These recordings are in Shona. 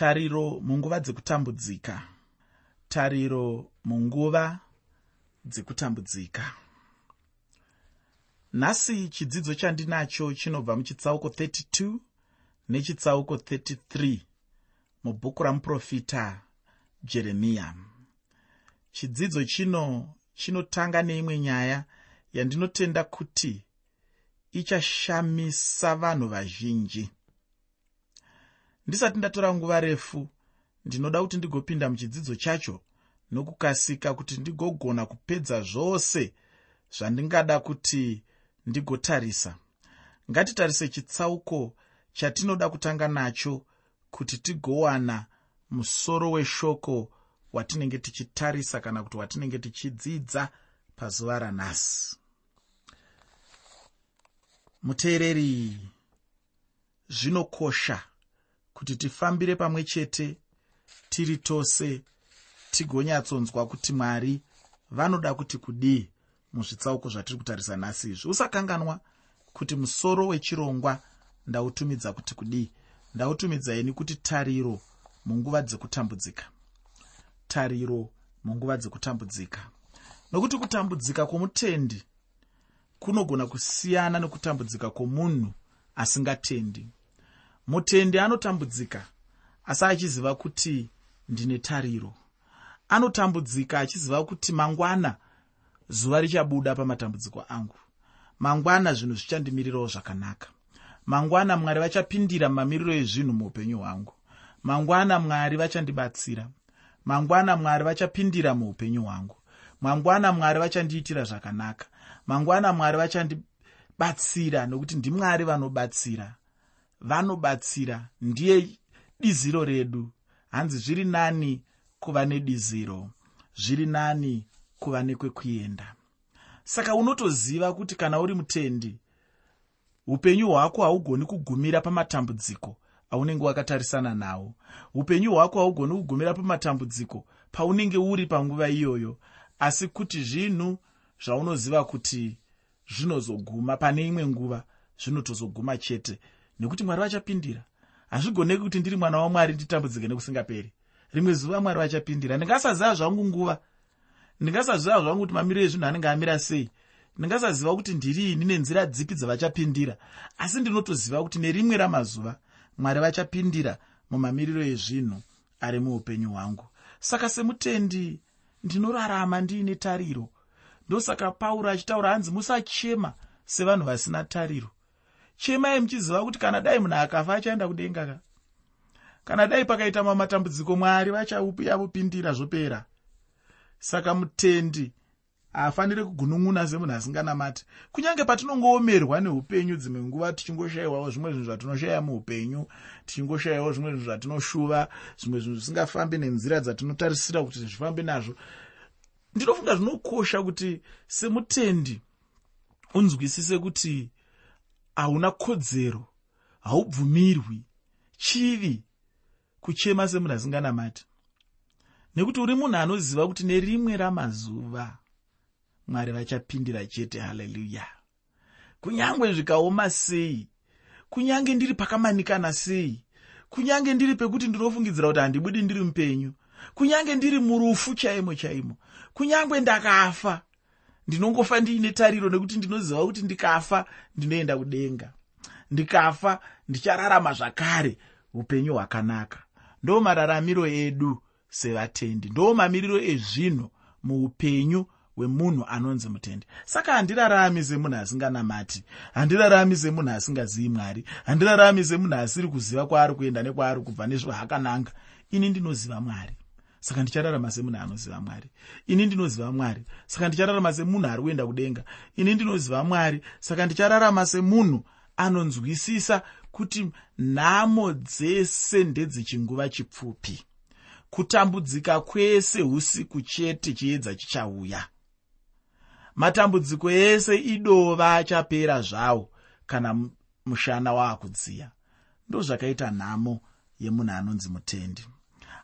tariro munguva dzekutambudzika. Tariro munguva dzekutambudzika. Nhasi chidzidzo chandinacho chinobva muchitsauko 32 nechitsauko 33 mubhuku ramuprofita jeremiya. Chidzidzo chino chinotanga neimwe nyaya yandinotenda kuti ichashamisa vanhu vazhinji ndisati ndatora nguva refu ndinoda kuti ndigopinda muchidzidzo chacho nokukasika kuti ndigogona kupedza zvose zvandingada kuti ndigotarisa. Ngatitarise chitsauko chatinoda kutanga nacho kuti tigowana musoro weshoko watinenge tichitarisa kana kuti watinenge tichidzidza pazuva ranhasi. Muteereri zvinokosha kuti tifambire pamwe chete tiri tose tigonyatsonzwa kuti mwari vanoda kuti kudii muzvitsauko zvatiri kutarisa nhasi izvi. Usakanganwa kuti musoro wechirongwa ndautumidza kuti kudii. Ndautumidzaini kuti tariro munguva dzekutambudzika. Tariro munguva dzekutambudzika. Nokuti kutambudzika kwomutendi kunogona kusiyana nekutambudzika kwomunhu asingatendi mutendi anotambudzika asi achiziva kuti ndine tariro. Anotambudzika achiziva kuti mangwana zuva richabuda pamatambudziko angu. Mangwana zvinhu zvichandimirirawo zvakanaka. Mangwana mwari vachapindira mamiriro ezvinhu muupenyu hwangu. Mangwana mwari vachandibatsira. Mangwana mwari vachapindira muupenyu hwangu. Mangwana mwari vachandiitira zvakanaka. Mangwana mwari vachandibatsira nokuti ndimwari vanobatsira vanobatsira. Ndiye diziro redu. Hanzi zviri nani kuva nediziro zviri nani kuva nekwekuenda saka unotoziva kuti kana uri mutendi upenyu hwako haugoni kugumira pamatambudziko aunenge wakatarisana nawo upenyu hwako haugoni kugumira pamatambudziko paunenge uri panguva iyoyo asi kuti zvinhu zvaunoziva kuti zvinozoguma pane imwe nguva zvinotozoguma chete nekuti mwari vachapindira. Hazvigoneki kuti ndiri mwana wamwari nditambudzike nekusingaperi. Rimwe zuva mwari vachapindira. Ndingasaziva zvangu nguva. Ndingasaziva zvangu kuti mamiriro ezvinhu anenge amira sei. Ndingasaziva kuti ndirini nenzira dzipi dzavachapindira. Asi ndinotoziva kuti nerimwe ramazuva mwari vachapindira mumamiriro ezvinhu ari muupenyu hwangu. Saka semutendi ndinorarama ndiine tariro. Ndosaka pauro achitaura hanzi musachema sevanhu vasina tariro chemai muchiziva kuti kana dai munhu akafa achaenda kudenga ka? Kana dai pakaita mamatambudziko mwari vachayavopindira zvopera. Saka mutendi haafaniri kugunun'una semunhu asinganamati. Kunyange patinongoomerwa neupenyu dzimwe nguva tichingoshayiwawo zvimwe zvinhu zvatinoshayiwa muupenyu tichingoshayiwawo zvimwe zvinhu zvatinoshuva zvimwe zvinhu zvisingafambi nenzira dzatinotarisira kuti zvifambe nazvo. Ndinofunga zvinokosha kuti semutendi unzwisise kuti hauna kodzero haubvumirwi. Chivi kuchema semunhu asinganamati. Nekuti uri munhu anoziva kuti nerimwe ramazuva mwari vachapindira chete haleluya. Kunyange zvikaoma sei kunyange ndiri pakamanikana sei kunyange ndiri pekuti ndinofungidzira kuti handibudi ndiri mupenyu kunyange ndiri murufu chaimo chaimo kunyange ndakafa ndinongofa ndiine tariro nekuti ndinoziva kuti ndikafa ndinoenda kudenga. Ndikafa ndichararama zvakare upenyu hwakanaka. Ndo mararamiro edu sevatendi ndo mamiriro ezvinhu muupenyu hwemunhu anonzi mutendi. Saka handirarami semunhu asinganamati handirarami semunhu asingazivi mwari handirarami semunhu asiri kuziva kwaari kuenda nekwaari kubva nezvahakananga. Ini ndinoziva mwari saka ndichararama semunhu anoziva mwari. Ini ndinoziva mwari. Saka ndichararama semunhu ari kuenda kudenga. Ini ndinoziva mwari. Saka ndichararama semunhu anonzwisisa kuti nhamo dzese ndedzechinguva chipfupi. Kutambudzika kwese usiku chete chiedza chichauya. Matambudziko ese idova achapera zvawo kana mushana waakudziya. Ndozvakaita nhamo yemunhu anonzi mutendi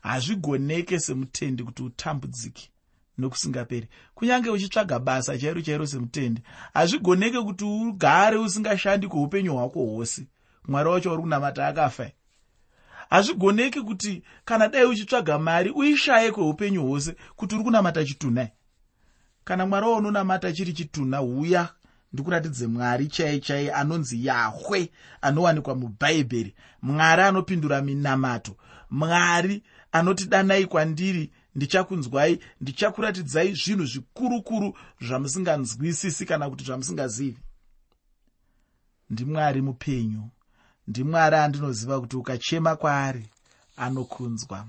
hazvigoneke semutendi kuti utambudzike nokusingaperi. Kunyange uchitsvaga basa chairo chairo semutendi hazvigoneke kuti ugare usingashandi kweupenyu hwako hwose. Mwari wacho uri kunamata akafa hazvigoneki kuti kana dai uchitsvaga mari uishaye kweupenyu hwose kuti uri kunamata chitunai kana mwari waunonamata chiri chitunha huya ndikuratidze mwari chai chai anonzi yahwe anowanikwa mubhaibheri mwari anopindura minamato. Mwari anoti danai kwandiri ndichakunzwai ndichakuratidzai zvinhu zvikuru kuru zvamusinganzwisisi kana kuti zvamusingazivi. Ndimwari mupenyu ndimwari andinoziva kuti ukachema kwaari anokunzwa.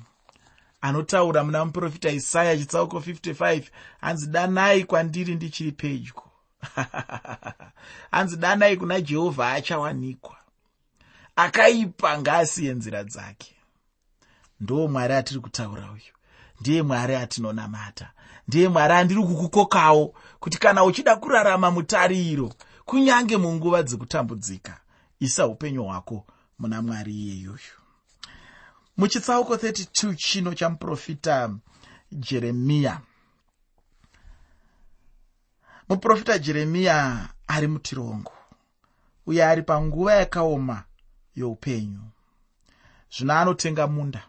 Anotaura muna muprofita isaya chitsauko 55 hanzi danai kwandiri ndichiri pedyo. Hanzi danai kuna jehovha achawanikwa. Akaipa ngaasiye nzira dzake ndo mwari atiri kutaura uyu. Ndiye mwari atinonamata. Ndiye mwari andiri kukukokawo kuti kana uchida kurarama mutariro kunyange munguva dzekutambudzika isa upenyu hwako muna mwari iyeyuyu muchitsauko 32 chino chamuprofita jeremiya muprofita jeremiya ari mutirongo uye ari panguva yakaoma youpenyu. Zvino anotenga munda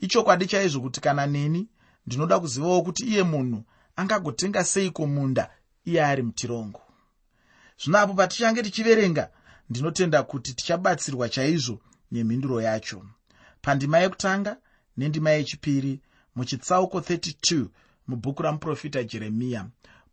ichokwadi chaizvo kuti kana neni ndinoda kuzivawo kuti iye munhu angagotenga seiko munda iye ari mutirongo zvino apo patichange tichiverenga ndinotenda kuti tichabatsirwa chaizvo nemhinduro yacho. Pandima yekutanga nendima yechipiri muchitsauko 32 mubhuku ramuprofita jeremiya.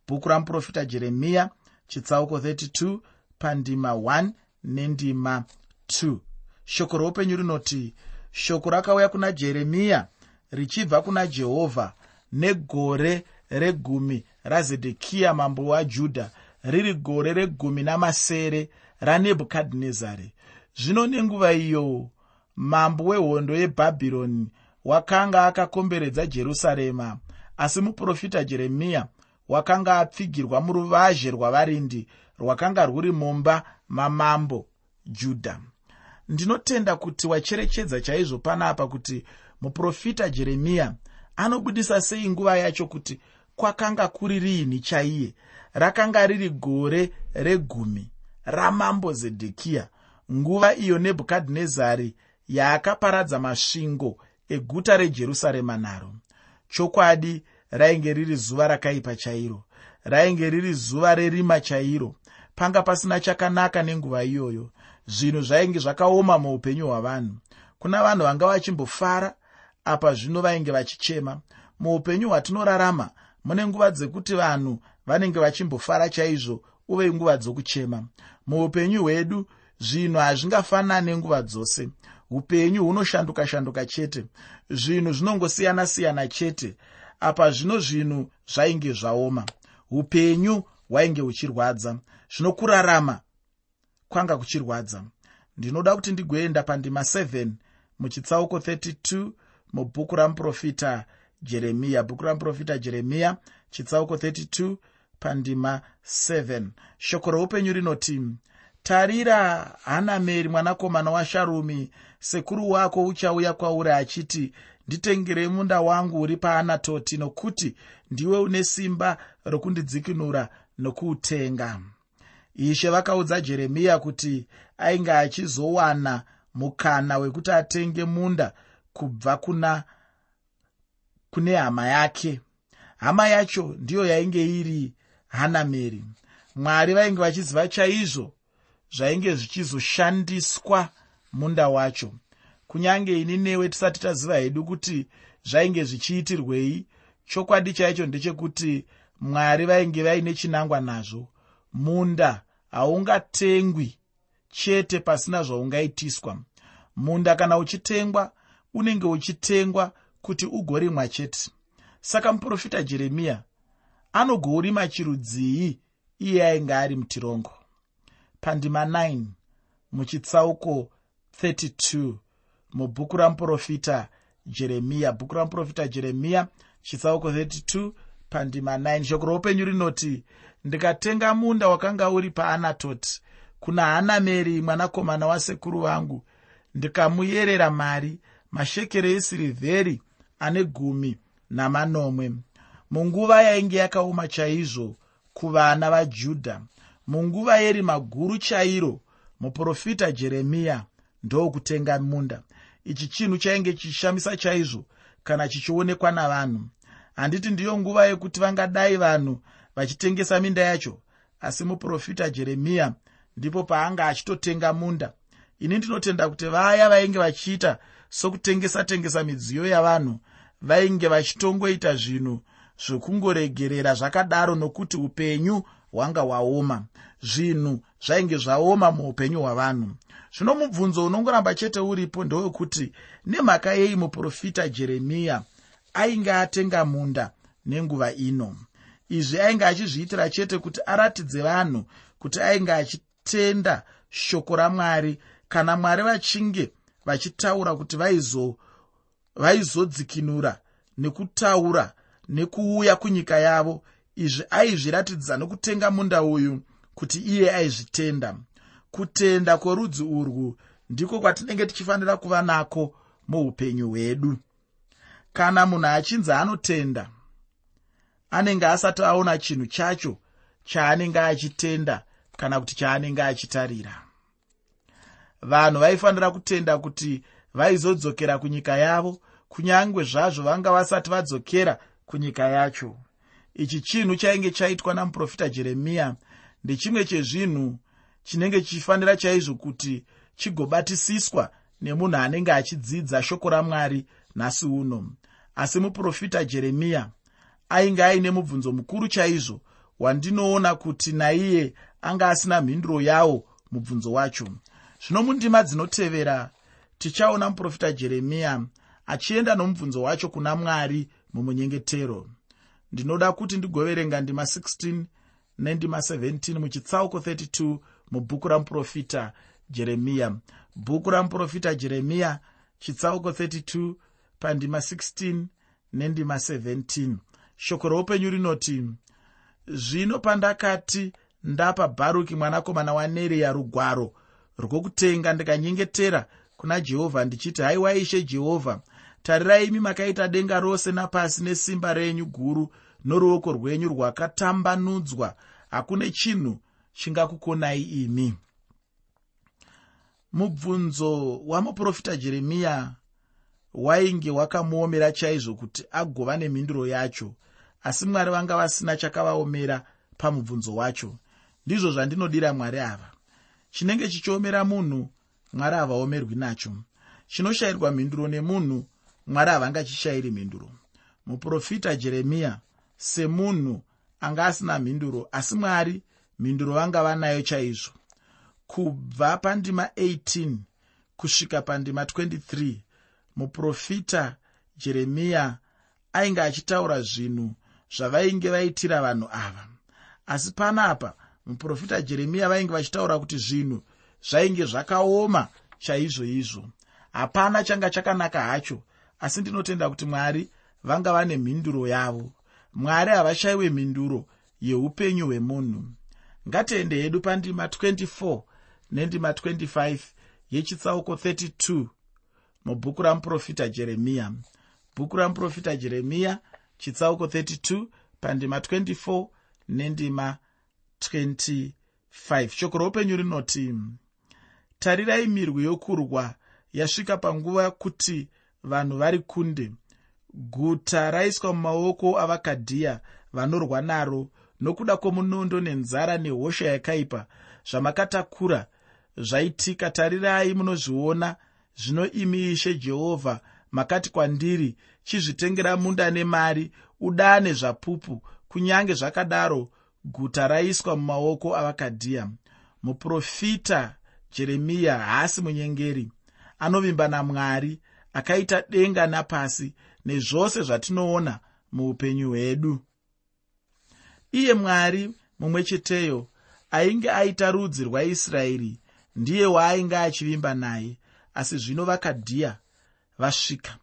Bhuku ramuprofita jeremiya chitsauko 32 pandima 1 nendima 2 shoko roupenyu rinoti shoko rakauya kuna jeremiya richibva kuna jehovha negore regumi razedhekiya mambo wajudha riri gore regumi namasere ranebhukadhinezari. Zvino nenguva iyo mambo wehondo yebhabhironi wakanga akakomberedza jerusarema asi muprofita jeremiya wakanga apfigirwa muruvazhe rwavarindi rwakanga rwuri mumba mamambo judha ndinotenda kuti wacherechedza chaizvo panapa kuti muprofita jeremiya anobudisa sei nguva yacho kuti kwakanga kuri riini chaiye? Rakanga riri gore regumi ramambo zedhekiya nguva iyo nebhukadhinezari yaakaparadza masvingo eguta rejerusarema naro. Chokwadi rainge riri zuva rakaipa chairo. Rainge riri zuva rerima chairo. Panga pasina chakanaka nenguva iyoyo zvinhu zvainge zvakaoma muupenyu hwavanhu. Kuna vanhu vanga vachimbofara apa zvino vainge vachichema. Muupenyu hwatinorarama mune nguva dzekuti vanhu vanenge vachimbofara chaizvo uve nguva dzokuchema. Muupenyu hwedu zvinhu hazvingafanani nguva dzose. Upenyu hunoshanduka shanduka chete. Zvinhu zvinongosiyana-siyana chete apa zvino zvinhu zvainge zvaoma. Upenyu hwainge huchirwadza. Zvino kurarama kwanga kuchirwadza. Ndinoda kuti ndigoenda pandima 7 muchitsauko 32 mubhuku ramuprofita jeremiya bhuku ramuprofita jeremiya chitsauko 32 pandima 7 shoko reupenyu rinoti tarira hanameri mwanakomana washarumi sekuru wako uchauya kwauri achiti nditengerei munda wangu uri paanatoti nokuti ndiwe une simba rokundidzikinura nokuutenga ishe vakaudza jeremiya kuti ainge achizowana mukana wekuti atenge munda kubva kuna kune hama yake. Hama yacho ndiyo yainge iri hanameri. Mwari vainge vachiziva chaizvo zvainge zvichizoshandiswa munda wacho. Kunyange ini newe tisati taziva hedu kuti zvainge zvichiitirwei chokwadi chaicho ndechekuti mwari vainge vaine chinangwa nazvo. Munda haungatengwi chete pasina zvaungaitiswa. Munda kana uchitengwa unenge uchitengwa kuti ugorimwa chete. Saka muprofita jeremiya anogourima chirudzii iye ainge ari mutirongo? Pandima 9 muchitsauko 32 mubhuku ramuprofita jeremiya. Bhuku ramuprofita jeremiya chitsauko 32 pandima 9 shoko roupenyu rinoti ndikatenga munda wakanga uri paanatoti kuna hanameri mwanakomana wasekuru vangu ndikamuyerera mari mashekere esirivheri ane gumi namanomwe. Munguva yainge yakaoma chaizvo kuvana vajudha. Munguva yerima guru chairo muprofita jeremiya ndokutenga munda. Ichi chinhu chainge chishamisa chaizvo kana chichionekwa navanhu handiti ndiyo nguva yekuti vangadai vanhu vachitengesa minda yacho. Asi muprofita jeremiya ndipo paanga achitotenga munda. Ini ndinotenda kuti vaya vainge vachiita sokutengesa tengesa midziyo yavanhu vainge vachitongoita zvinhu zvokungoregerera zvakadaro nokuti upenyu hwanga hwaoma. Zvinhu zvainge zvaoma muupenyu hwavanhu. Zvino mubvunzo unongoramba chete uripo ndewekuti nemhaka yei muprofita jeremiya ainge atenga munda nenguva ino. Izvi ainge achizviitira chete kuti aratidze vanhu kuti ainge achitenda shoko ramwari. Kana mwari vachinge vachitaura kuti vaizodzikinura vaizo nekutaura nekuuya kunyika yavo izvi aizviratidza nokutenga munda uyu kuti iye aizvitenda. Kutenda kworudzi urwu ndiko kwatinenge tichifanira kuva nako muupenyu hwedu kana munhu achinzi anotenda anenge asati aona chinhu chacho chaanenge achitenda kana kuti chaanenge achitarira. Vanhu vaifanira kutenda kuti vaizodzokera kunyika yavo kunyange zvazvo vanga vasati vadzokera kunyika yacho. Ichi chinhu chainge chaitwa namuprofita jeremiya ndechimwe chezvinhu chinenge chichifanira chaizvo kuti chigobatisiswa nemunhu anenge achidzidza shoko ramwari nhasi uno asi muprofita jeremiya ainge aine mubvunzo mukuru chaizvo wandinoona kuti naiye anga asina mhinduro yawo mubvunzo wacho. Zvino mundima dzinotevera tichaona muprofita jeremiya achienda nomubvunzo wacho kuna mwari mumunyengetero. Ndinoda kuti ndigoverenga ndima 16 nendima 17 muchitsauko 32 mubhuku ramuprofita jeremiya bhuku ramuprofita jeremiya chitsauko 32 pandima 16 nendima 17 shoko roupenyu rinoti zvino pandakati ndapa bharuki mwanakomana wanereya rugwaro rwokutenga ndikanyengetera kuna jehovha ndichiti haiwa ishe jehovha tarirai imi makaita denga rose napasi nesimba renyu guru noruoko rwenyu rwakatambanudzwa. Hakune chinhu chingakukonai imi mubvunzo wamuprofita jeremiya wainge wakamuomera chaizvo kuti agova nemhinduro yacho asi mwari vanga vasina chakavaomera pamubvunzo wacho. Ndizvo zvandinodira mwari ava. Chinenge chichiomera munhu mwari havaomerwi nacho. Chinoshayirwa mhinduro nemunhu mwari havangachishayiri mhinduro. Muprofita jeremiya semunhu anga asina mhinduro asi mwari mhinduro vanga vanayo chaizvo. Kubva pandima 18 kusvika pandima 23 muprofita jeremiya ainge achitaura zvinhu zvavainge vaitira vanhu ava. Asi panapa muprofita jeremiya vainge vachitaura kuti zvinhu zvainge zvakaoma chaizvo izvo. Hapana changa chakanaka hacho asi ndinotenda kuti mwari vanga vane mhinduro yavo. Mwari havashayiwe mhinduro yeupenyu hwemunhu. Ngatiende hedu pandima 24 nendima 25 yechitsauko 32 mubhuku ramuprofita jeremiya bhuku ramuprofita jeremiya chitsauko 32 pandima 24 nendima 25 shoko roupenyu rinoti tarirai mirwi yokurwa yasvika panguva kuti vanhu vari kunde. Guta raiswa mumaoko avakadhiya vanorwa naro nokuda kwomunondo nenzara nehosha yakaipa zvamakatakura. Zvaitika tarirai munozviona zvino imi ishe jehovha makati kwandiri chizvitengera munda nemari udane zvapupu kunyange zvakadaro guta raiswa mumaoko avakadhiya. Muprofita jeremiya haasi munyengeri anovimba namwari akaita denga napasi nezvose zvatinoona muupenyu hwedu. Iye mwari mumwe cheteyo ainge aita rudzi rwaisraeri ndiye waainge achivimba naye asi zvino vakadhiya vasvika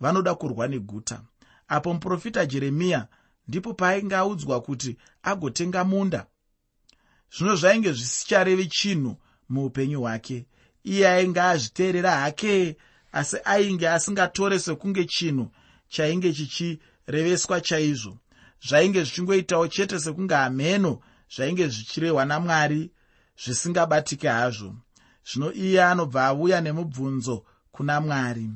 vanoda kurwa neguta. Apo muprofita jeremiya ndipo paainge audzwa kuti agotenga munda zvino zvainge zvisicharevi chinhu muupenyu hwake. Iye ainge azviteerera hake asi ainge asingatore sekunge chinhu chainge chichireveswa chaizvo. Zvainge zvichingoitawo chete sekunge hamheno zvainge zvichirehwa namwari zvisingabatike hazvo zvino iye anobva auya nemubvunzo kuna mwari.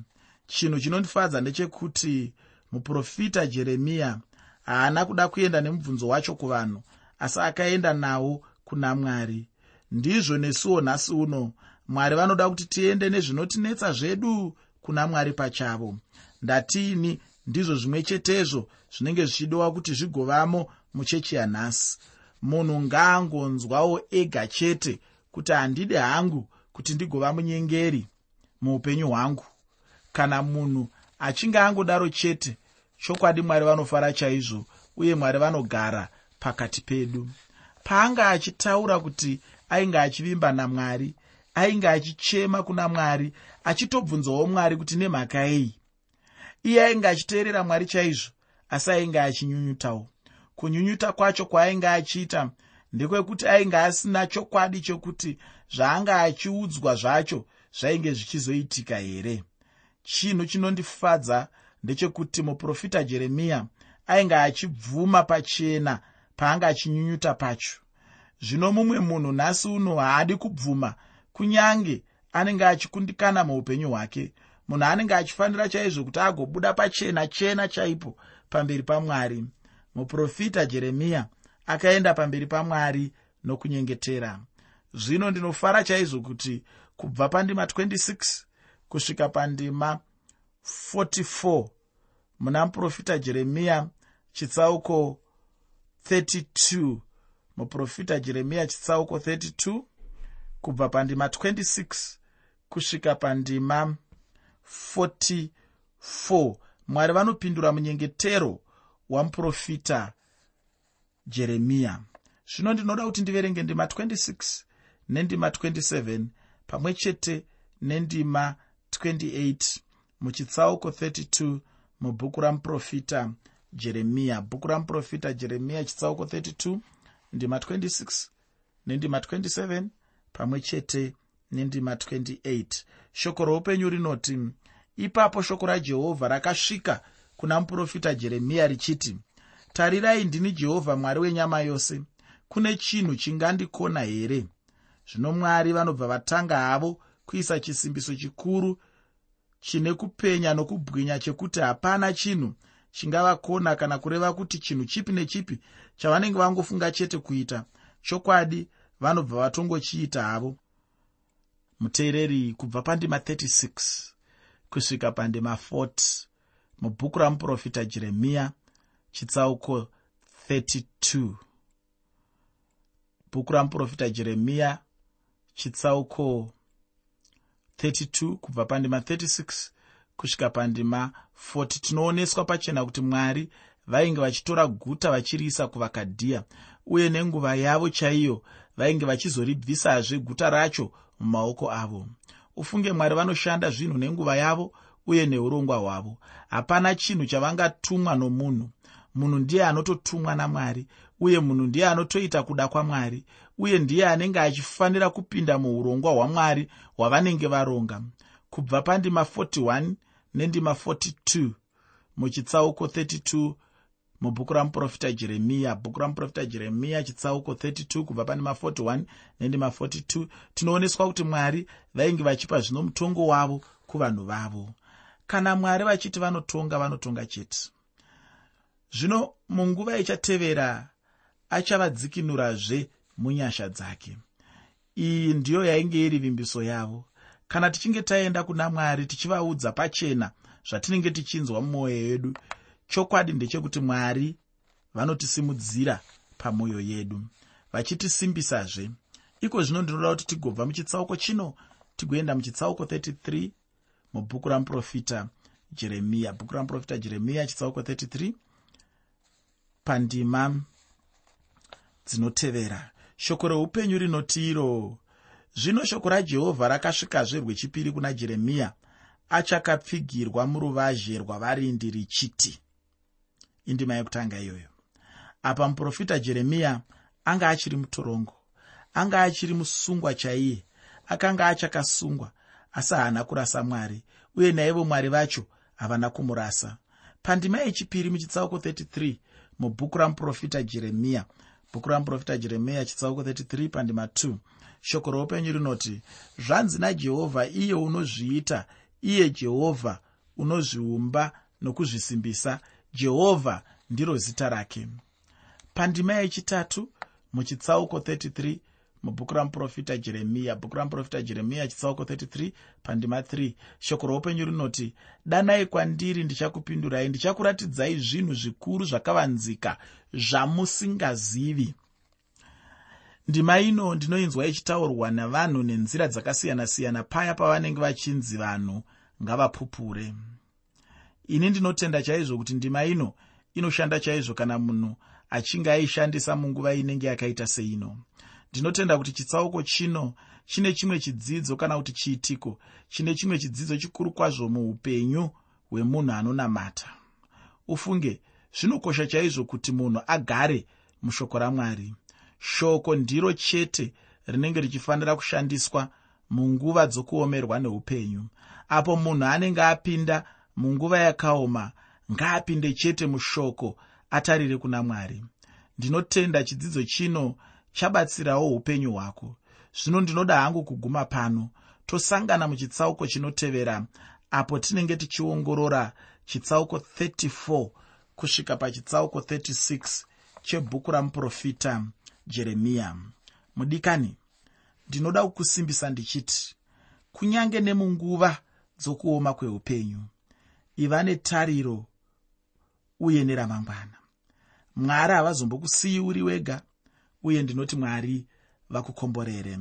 Chinhu chinondifadza ndechekuti muprofita jeremiya haana kuda kuenda nemubvunzo wacho kuvanhu asi akaenda nawo kuna mwari. Ndizvo nesuwo nhasi uno mwari vanoda kuti tiende nezvinotinetsa zvedu kuna mwari pachavo. Ndatiini ndizvo zvimwe chetezvo zvinenge zvichidiwa kuti zvigovamo muchechi yanhasi. Munhu ngaangonzwawo ega chete kuti handidi hangu kuti ndigova munyengeri muupenyu hwangu. Kana munhu achinge angodaro chete chokwadi mwari vanofara chaizvo uye mwari vanogara pakati pedu. Paanga achitaura kuti ainge achivimba namwari ainge achichema kuna mwari achitobvunzawo mwari kuti nemhaka yei iye ainge achiteerera mwari chaizvo asi ainge achinyunyutawo. Kunyunyuta kwacho kwaainge achiita ndekwekuti ainge asina chokwadi chokuti zvaanga achiudzwa zvacho zvainge zvichizoitika here? Chinhu chinondifadza ndechekuti muprofita jeremiya ainge achibvuma pachena paanga achinyunyuta pacho. Zvino mumwe munhu nhasi uno haadi kubvuma kunyange anenge achikundikana muupenyu hwake. Munhu anenge achifanira chaizvo kuti agobuda pachena chena chaipo pamberi pamwari. Muprofita jeremiya akaenda pamberi pamwari nokunyengetera. Zvino ndinofara chaizvo kuti kubva pandima 26 kusvika pandima 44 muna muprofita jeremiya chitsauko 32 muprofita jeremiya chitsauko 32 kubva pandima 26 kusvika pandima 44 mwari vanopindura munyengetero wamuprofita jeremiya zvino ndinoda kuti ndiverenge ndima 26 nendima 27 pamwe chete nendima 28 muchitsauko 32 mubhuku ramuprofita jeremiya bhuku ramuprofita jeremiya chitsauko 32 ndima 26 nendima 27 pamwe chete nendima 28 shoko roupenyu rinoti ipapo shoko rajehovha rakasvika kuna muprofita jeremiya richiti tarirai ndini jehovha mwari wenyama yose. Kune chinhu chingandikona here? Zvino mwari vanobva vatanga havo kuisa chisimbiso chikuru chine kupenya nokubwinya chekuti hapana chinhu chingavakona kana kureva kuti chinhu chipi nechipi chavanenge vangofunga chete kuita. Chokwadi vanobva vatongochiita havo. Muteereri kubva pandima 36 kusvika pandima 40 mubhuku ramuprofita jeremiya chitsauko 32 bhuku ramuprofita jeremiya chitsauko 32 kubva pandima 36 kusvika pandima 40 tinooneswa pachena kuti mwari vainge vachitora guta vachiriisa kuvakadhiya uye nenguva yavo chaiyo vainge vachizoribvisazve guta racho mumaoko avo. Ufunge mwari vanoshanda zvinhu nenguva yavo uye neurongwa hwavo. Hapana chinhu chavangatumwa nomunhu munhu ndiye anototumwa namwari uye munhu ndiye anotoita kuda kwamwari uye ndiye anenge achifanira kupinda muurongwa hwamwari hwavanenge varonga. Kubva pandima 41 nendima 42 muchitsauko 32 mubhuku ramuprofita jeremiya. Bhuku ramuprofita jeremiya chitsauko 32 kubva pandima 41 nendima 42 tinooneswa kuti mwari vainge vachipa zvino mutongo wavo kuvanhu vavo. Kana mwari vachiti vanotonga vanotonga chete zvino munguva ichatevera achavadzikinurazve munyasha dzake. Iyi ndiyo yainge iri vimbiso yavo. Kana tichinge taenda kuna mwari tichivaudza pachena zvatinenge tichinzwa mumwoyo yedu chokwadi ndechekuti mwari vanotisimudzira pamwoyo yedu vachitisimbisazve. Iko zvino ndinoda kuti tigobva muchitsauko chino tigoenda muchitsauko 33 mubhuku ramuprofita jeremiya. Bhuku ramuprofita jeremiya chitsauko 33 pandima dzinotevera. Shoko reupenyu rinoti iro zvino shoko rajehovha rakasvikazve rwechipiri kuna jeremiya achakapfigirwa muruvazhe rwavarindi richiti. Indima yekutanga iyoyo. Apa muprofita jeremiya anga achiri mutorongo anga achiri musungwa chaiye akanga achakasungwa asi haana kurasa mwari uye naivo mwari vacho havana kumurasa. Pandima yechipiri muchitsauko 33 mubhuku ramuprofita jeremiya bhuku ramuprofita jeremiya chitsauko 33 pandima 2 shoko roupenyu rinoti zvanzi najehovha iye unozviita iye jehovha unozviumba nokuzvisimbisa. Jehovha ndiro zita rake. Pandima yechitatu muchitsauko 33 mubhuku ramuprofita jeremiya bhuku ramuprofita jeremiya chitsauko 33 pandima 3 shoko roupenyu rinoti danai kwandiri ndichakupindurai. Ndichakuratidzai zvinhu zvikuru zvakavanzika zvamusingazivi. Ndima ino ndinoinzwa ichitaurwa navanhu nenzira dzakasiyana-siyana paya pavanenge vachinzi vanhu ngavapupure. Ini ndinotenda chaizvo kuti ndima ino inoshanda chaizvo kana munhu achinge aishandisa munguva inenge yakaita seino ndinotenda kuti chitsauko chino chine chimwe chidzidzo kana kuti chiitiko? Chine chimwe chidzidzo chikuru kwazvo muupenyu hwemunhu anonamata. Ufunge zvinokosha chaizvo kuti munhu agare mushoko ramwari. Shoko ndiro chete rinenge richifanira kushandiswa munguva dzokuomerwa neupenyu. Apo munhu anenge apinda munguva yakaoma ngaapinde chete mushoko atarire kuna mwari. Ndinotenda chidzidzo chino chabatsirawo upenyu hwako. Zvino ndinoda hangu kuguma pano. Tosangana muchitsauko chinotevera apo tinenge tichiongorora chitsauko 34 kusvika pachitsauko 36 chebhuku ramuprofita jeremiya. Mudikani ndinoda kukusimbisa ndichiti kunyange nemunguva dzokuoma kweupenyu iva netariro uye neramangwana. Mwari havazombokusiyi uri wega uye ndinoti mwari vakukomborere